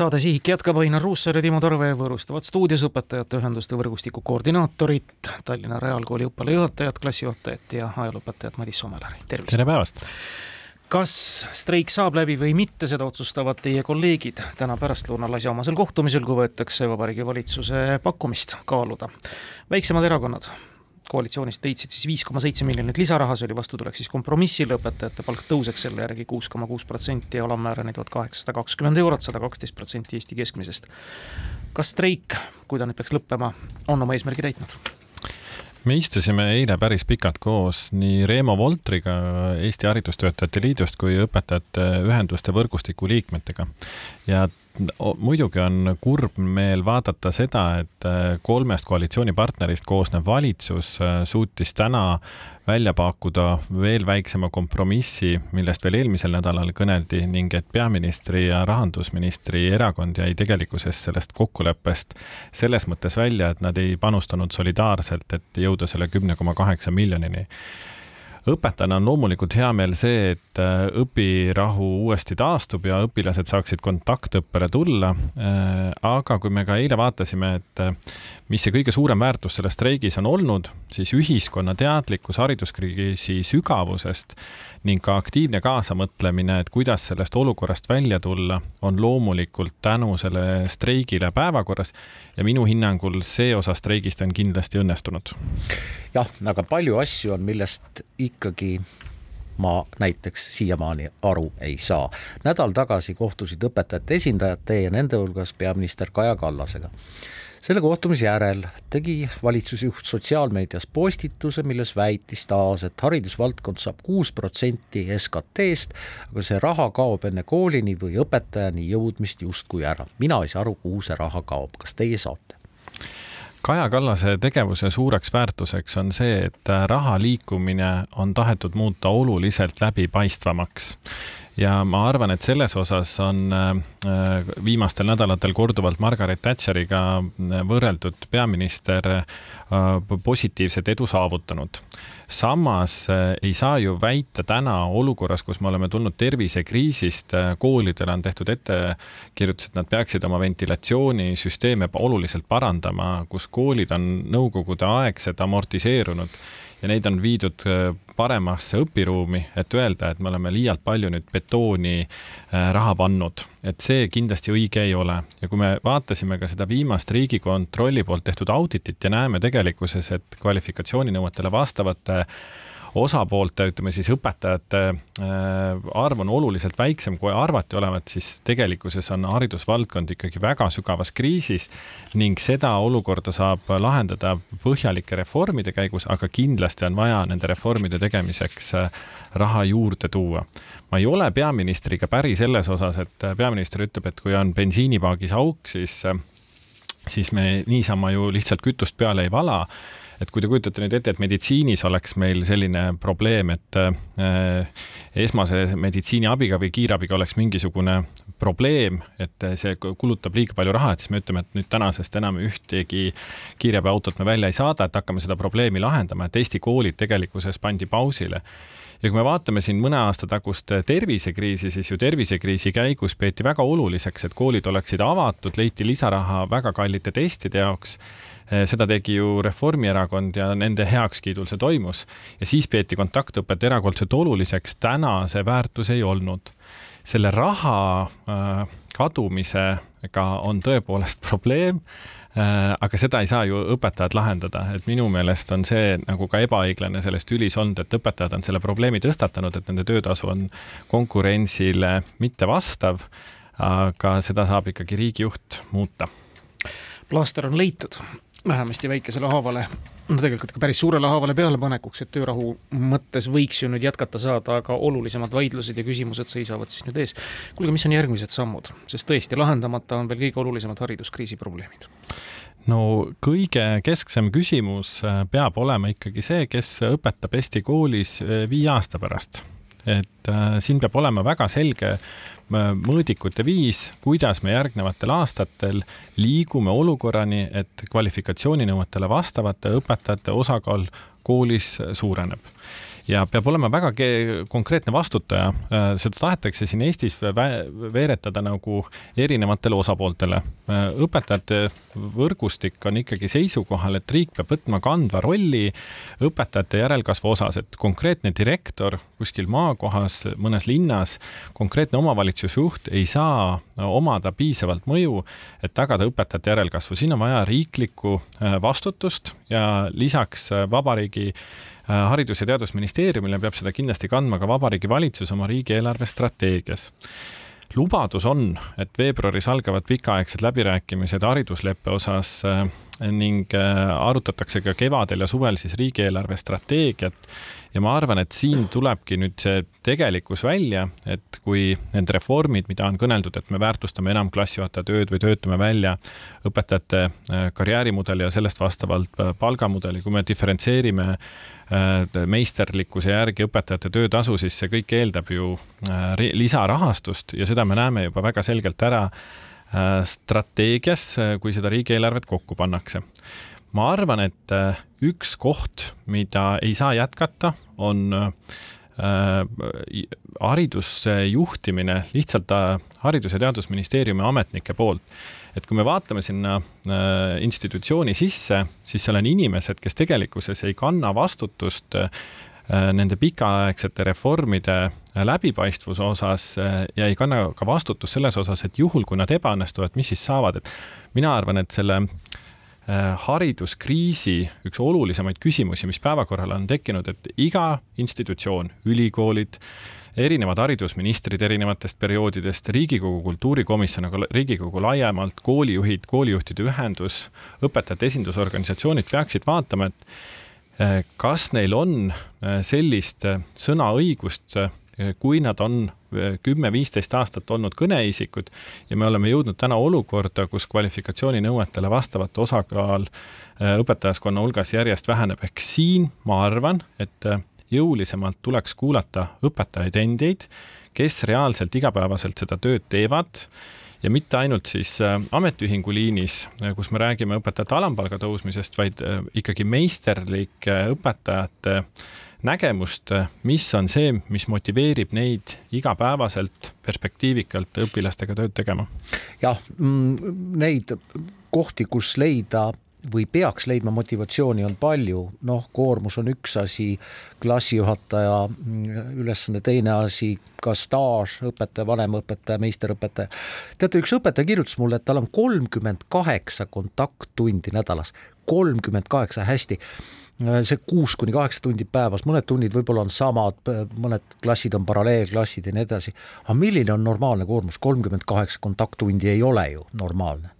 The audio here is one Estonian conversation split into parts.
saade Sihik jätkab Ainar Ruussaar ja Timo Tarve võõrustavad stuudios õpetajate ühenduste võrgustiku koordinaatorit, Tallinna Reaalkooli õppealajuhatajat, klassijuhatajat ja ajalooõpetajat Madis Somelari, tervist! tere päevast! kas streik saab läbi või mitte, seda otsustavad teie kolleegid täna pärastlõunal asjaomasel kohtumisel, kui võetakse Vabariigi Valitsuse pakkumist kaaluda. väiksemad erakonnad koalitsioonist leidsid siis viis koma seitse miljonit lisaraha, see oli vastutulek siis kompromissile, õpetajate palk tõuseks selle järgi kuus koma kuus protsenti, alammäärani tuhat kaheksasada kakskümmend eurot, sada kaksteist protsenti Eesti keskmisest. kas streik, kui ta nüüd peaks lõppema, on oma eesmärgi täitnud? me istusime eile päris pikalt koos nii Reemo Voltriga Eesti Haridustöötajate Liidust kui õpetajate ühenduste võrgustiku liikmetega ja muidugi on kurb meel vaadata seda, et äh, kolmest koalitsioonipartnerist koosnev valitsus äh, suutis täna välja pakkuda veel väiksema kompromissi, millest veel eelmisel nädalal kõneldi ning et peaministri ja rahandusministri erakond jäi tegelikkuses sellest kokkuleppest selles mõttes välja, et nad ei panustanud solidaarselt, et jõuda selle kümne koma kaheksa miljonini. Õpetajana on loomulikult hea meel see, et äh, õpirahu uuesti taastub ja õpilased saaksid kontaktõppele tulla. Äh, aga kui me ka eile vaatasime, et äh, mis see kõige suurem väärtus selles streigis on olnud, siis ühiskonna teadlikkus hariduskriisi sügavusest ning ka aktiivne kaasamõtlemine, et kuidas sellest olukorrast välja tulla, on loomulikult tänu selle streigile päevakorras ja minu hinnangul see osa streigist on kindlasti õnnestunud. jah, aga palju asju on, millest ikkagi ma näiteks siiamaani aru ei saa. nädal tagasi kohtusid õpetajate esindajad, teie nende hulgas peaminister Kaja Kallasega selle kohtumise järel tegi valitsusjuht sotsiaalmeedias postituse, milles väitis taas, et haridusvaldkond saab kuus protsenti SKT-st, aga see raha kaob enne koolini või õpetajani jõudmist justkui ära. mina ei saa aru, kuhu see raha kaob, kas teie saate? Kaja Kallase tegevuse suureks väärtuseks on see, et raha liikumine on tahetud muuta oluliselt läbipaistvamaks ja ma arvan, et selles osas on äh, viimastel nädalatel korduvalt Margaret Thatcheriga äh, võrreldud peaminister äh, positiivset edu saavutanud. samas ei saa ju väita täna olukorras, kus me oleme tulnud tervisekriisist, koolidele on tehtud ettekirjutus, et nad peaksid oma ventilatsioonisüsteeme oluliselt parandama, kus koolid on nõukogude aegsed amortiseerunud ja neid on viidud äh, paremasse õpiruumi, et öelda, et me oleme liialt palju nüüd betooni äh, raha pannud, et see kindlasti õige ei ole. ja kui me vaatasime ka seda viimast Riigikontrolli poolt tehtud auditit ja näeme tegelikkuses, et kvalifikatsiooninõuetele vastavate osapoolte, ütleme siis õpetajate äh, arv on oluliselt väiksem, kui arvati olevat, siis tegelikkuses on haridusvaldkond ikkagi väga sügavas kriisis ning seda olukorda saab lahendada põhjalike reformide käigus, aga kindlasti on vaja nende reformide tegemiseks äh, raha juurde tuua. ma ei ole peaministriga päri selles osas, et peaminister ütleb, et kui on bensiinipaagis auk, siis siis me niisama ju lihtsalt kütust peale ei vala et kui te kujutate nüüd ette, et meditsiinis oleks meil selline probleem, et äh, esmase meditsiiniabiga või kiirabiga oleks mingisugune probleem, et see kulutab liiga palju raha, et siis me ütleme, et nüüd tänasest enam ühtegi kiirabiautot me välja ei saada, et hakkame seda probleemi lahendama, et Eesti koolid tegelikkuses pandi pausile. Ja kui me vaatame siin mõne aasta tagust tervisekriisi, siis ju tervisekriisi käigus peeti väga oluliseks, et koolid oleksid avatud, leiti lisaraha väga kallite testide jaoks seda tegi ju Reformierakond ja nende heakskiidul see toimus ja siis peeti kontaktõpet erakordselt oluliseks, täna see väärtus ei olnud. selle raha äh, kadumisega on tõepoolest probleem äh,, aga seda ei saa ju õpetajad lahendada, et minu meelest on see nagu ka ebaõiglane sellest ülis olnud, et õpetajad on selle probleemi tõstatanud, et nende töötasu on konkurentsile mittevastav, aga seda saab ikkagi riigijuht muuta. plaaster on leitud vähemasti väikesele haavale, no tegelikult ka päris suurele haavale pealepanekuks, et töörahu mõttes võiks ju nüüd jätkata saada, aga olulisemad vaidlused ja küsimused seisavad siis nüüd ees. kuulge, mis on järgmised sammud, sest tõesti, lahendamata on veel kõige olulisemad hariduskriisi probleemid. No kõige kesksem küsimus äh, peab olema ikkagi see, kes õpetab Eesti koolis äh, viie aasta pärast et äh, siin peab olema väga selge äh, mõõdikute viis, kuidas me järgnevatel aastatel liigume olukorrani, et kvalifikatsiooninõuetele vastavate õpetajate osakaal koolis suureneb ja peab olema väga konkreetne vastutaja, seda tahetakse siin Eestis veeretada nagu erinevatele osapooltele. õpetajate võrgustik on ikkagi seisukohal, et riik peab võtma kandva rolli õpetajate järelkasvu osas, et konkreetne direktor kuskil maakohas, mõnes linnas, konkreetne omavalitsusjuht ei saa omada piisavalt mõju, et tagada õpetajate järelkasvu. siin on vaja riiklikku vastutust ja lisaks vabariigi Haridus- ja Teadusministeeriumile peab seda kindlasti kandma ka Vabariigi Valitsus oma riigieelarve strateegias lubadus on, et veebruaris algavad pikaaegsed läbirääkimised haridusleppe osas äh, ning äh, arutatakse ka kevadel ja suvel siis riigieelarve strateegiat. Ja ma arvan, et siin tulebki nüüd see tegelikkus välja, et kui need reformid, mida on kõneldud, et me väärtustame enam klassijuhataja tööd või töötame välja õpetajate äh, karjäärimudeli ja sellest vastavalt palgamudeli, kui me diferentseerime meisterlikkuse järgi õpetajate töötasu, siis see kõik eeldab ju lisarahastust ja seda me näeme juba väga selgelt ära Äh, strateegias, äh, kui seda riigieelarvet kokku pannakse. Ma arvan, et äh, üks koht, mida ei saa jätkata, on hariduse juhtimine lihtsalt Haridus- ja Teadusministeeriumi ametnike poolt. et kui me vaatame sinna institutsiooni sisse, siis seal on inimesed, kes tegelikkuses ei kanna vastutust Äh, nende pikaaegsete reformide äh, läbipaistvuse osas äh, ja ei kanna ka vastutust selles osas, et juhul, kui nad ebaõnnestuvad, mis siis saavad, et mina arvan, et selle hariduskriisi üks olulisemaid küsimusi, mis päevakorrale on tekkinud, et iga institutsioon, ülikoolid, erinevad haridusministrid erinevatest perioodidest, Riigikogu kultuurikomisjon, aga Riigikogu laiemalt, koolijuhid, koolijuhtide ühendus, õpetajate esindusorganisatsioonid peaksid vaatama, et Äh, kas neil on äh, sellist äh, sõnaõigust, kui nad on kümme-viisteist aastat olnud kõneisikud ja me oleme jõudnud täna olukorda, kus kvalifikatsiooninõuetele vastavate osakaal õpetajaskonna hulgas järjest väheneb, ehk siin ma arvan, et jõulisemalt tuleks kuulata õpetajaid endid, kes reaalselt igapäevaselt seda tööd teevad ja mitte ainult siis äh, ametiühingu liinis, äh, kus me räägime õpetajate alampalga tõusmisest, vaid äh, ikkagi meisterlike õpetajate nägemust, mis on see, mis motiveerib neid igapäevaselt perspektiivikalt õpilastega tööd tegema? jah, mm, neid kohti, kus leida või peaks leidma motivatsiooni, on palju, noh, koormus on üks asi, klassijuhataja mm, ülesanne teine asi, ka staaž, õpetaja, vanemõpetaja, meisterõpetaja. teate, üks õpetaja kirjutas mulle, et tal on kolmkümmend kaheksa kontakttundi nädalas, kolmkümmend kaheksa, hästi. See kuus kuni kaheksa tundi päevas, mõned tunnid võib-olla on samad, mõned klassid on paralleelklassid ja nii edasi. aga milline on normaalne koormus, kolmkümmend kaheksa kontakttundi ei ole ju normaalne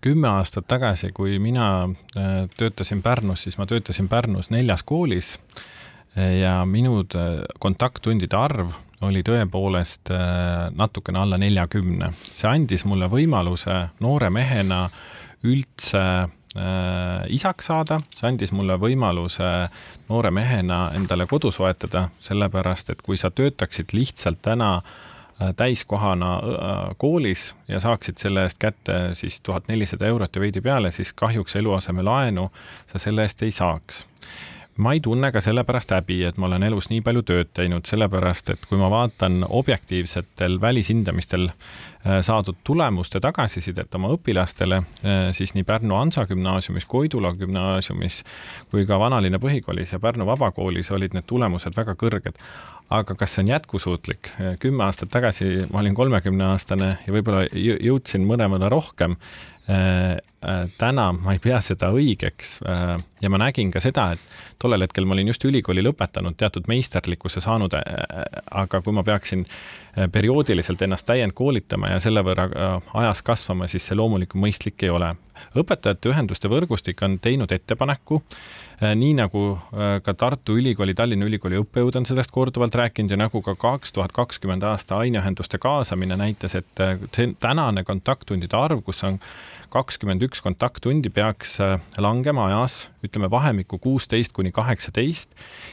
kümme aastat tagasi, kui mina äh, töötasin Pärnus, siis ma töötasin Pärnus neljas koolis ja minu äh, kontakttundide arv oli tõepoolest äh, natukene alla neljakümne. see andis mulle võimaluse noore mehena üldse isaks saada, see andis mulle võimaluse noore mehena endale kodu soetada, sellepärast et kui sa töötaksid lihtsalt täna äh, Äh, täiskohana äh, koolis ja saaksid selle eest kätte siis tuhat nelisada eurot ja veidi peale, siis kahjuks eluasemelaenu sa selle eest ei saaks. Ma ei tunne ka sellepärast häbi, et ma olen elus nii palju tööd teinud, sellepärast et kui ma vaatan objektiivsetel välishindamistel äh, saadud tulemuste tagasisidet oma õpilastele, siis nii Pärnu Hansa gümnaasiumis, Koidula gümnaasiumis kui ka Vanalinna põhikoolis ja Pärnu Vabakoolis olid need tulemused väga kõrged aga kas see on jätkusuutlik? kümme aastat tagasi ma olin kolmekümneaastane ja võib-olla jõudsin mõnevõrra rohkem. Äh, äh, täna ma ei pea seda õigeks äh, ja ma nägin ka seda, et tollel hetkel ma olin just ülikooli lõpetanud, teatud meisterlikkuse saanud, aga kui ma peaksin perioodiliselt ennast täiendkoolitama ja selle võrra ajas kasvama, siis see loomulikult mõistlik ei ole. õpetajate ühenduste võrgustik on teinud ettepaneku äh, Äh, nii nagu äh, ka Tartu Ülikooli, Tallinna Ülikooli õppejõud on sellest korduvalt rääkinud ja nagu ka kaks tuhat kakskümmend aasta aineühenduste kaasamine näitas, et äh, tänane kontakttundide arv, kus on kakskümmend üks kontakttundi peaks äh, langema ajas, ütleme vahemikku kuusteist kuni kaheksateist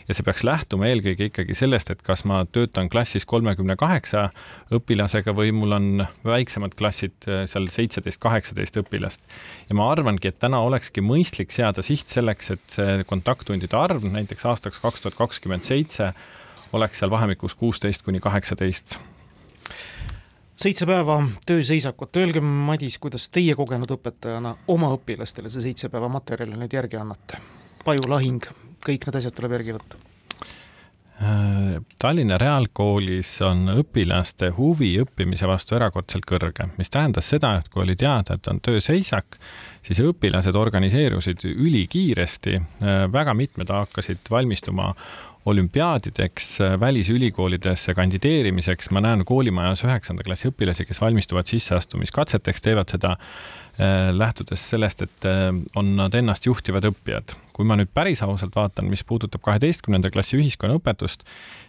ja see peaks lähtuma eelkõige ikkagi sellest, et kas ma töötan klassis kolmekümne kaheksa õpilasega või mul on väiksemad klassid, äh, seal seitseteist, kaheksateist õpilast. ja ma arvangi, et täna olekski mõistlik seada siht selleks, et see kontakttundide arv näiteks aastaks kaks tuhat kakskümmend seitse oleks seal vahemikus kuusteist kuni kaheksateist seitse päeva tööseisakut, öelge, Madis, kuidas teie kogenud õpetajana oma õpilastele see seitse päeva materjali nüüd järgi annate? pajulahing, kõik need asjad tuleb järgi võtta Äh, Tallinna Reaalkoolis on õpilaste huvi õppimise vastu erakordselt kõrge, mis tähendas seda, et kui oli teada, et on tööseisak, siis õpilased organiseerusid ülikiiresti, äh, väga mitmed hakkasid valmistuma olümpiaadideks, äh, välisülikoolidesse kandideerimiseks, ma näen koolimajas üheksanda klassi õpilasi, kes valmistuvad sisseastumiskatseteks, teevad seda lähtudes sellest, et on nad ennast juhtivad õppijad. Kui ma nüüd päris ausalt vaatan, mis puudutab kaheteistkümnenda klassi ühiskonnaõpetust,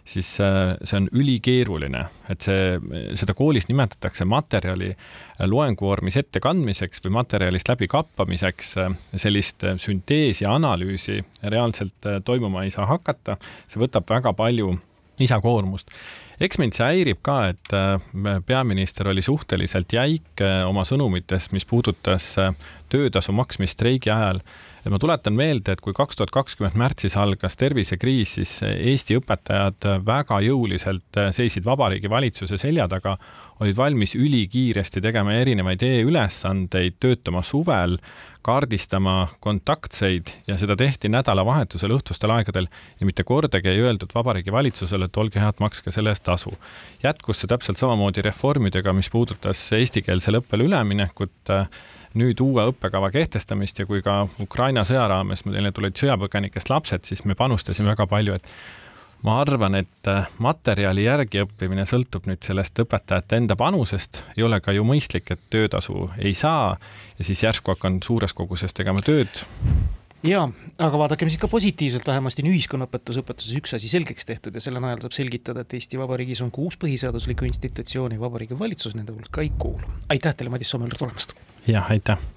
siis äh, see on ülikeeruline, et see, seda koolis nimetatakse materjali äh, loenguvormis ettekandmiseks või materjalist läbi kappamiseks. Äh, sellist sünteesi, analüüsi reaalselt toimuma ei saa hakata, see võtab väga palju lisakoormust eks mind see häirib ka, et peaminister oli suhteliselt jäik oma sõnumites, mis puudutas töötasu maksmist streigi ajal. Et ma tuletan meelde, et kui kaks tuhat kakskümmend märtsis algas tervisekriis, siis Eesti õpetajad väga jõuliselt seisid Vabariigi Valitsuse selja taga, olid valmis ülikiiresti tegema erinevaid e-ülesandeid, töötama suvel, kaardistama kontaktseid ja seda tehti nädalavahetusel õhtustel aegadel. Ja mitte kordagi ei öeldud Vabariigi Valitsusele, et olge head, makske selle eest tasu. jätkus see täpselt samamoodi reformidega, mis puudutas eestikeelsele õppele üleminekut nüüd uue õppekava kehtestamist ja kui ka Ukraina sõja raames meile tulid sõjapõgenikest lapsed, siis me panustasime väga palju, et ma arvan, et äh, materjali järgi õppimine sõltub nüüd sellest õpetajate enda panusest, ei ole ka ju mõistlik, et töötasu ei saa ja siis järsku hakkan suures koguses tegema tööd jaa, aga vaadakem siis ka positiivselt, vähemasti on ühiskonnaõpetus õpetuses üks asi selgeks tehtud ja selle najal saab selgitada, et Eesti Vabariigis on kuus põhiseaduslikku institutsiooni, Vabariigi Valitsus nende hulka ei kuulu. aitäh teile, Madis Soomel, tulemast! jah, aitäh!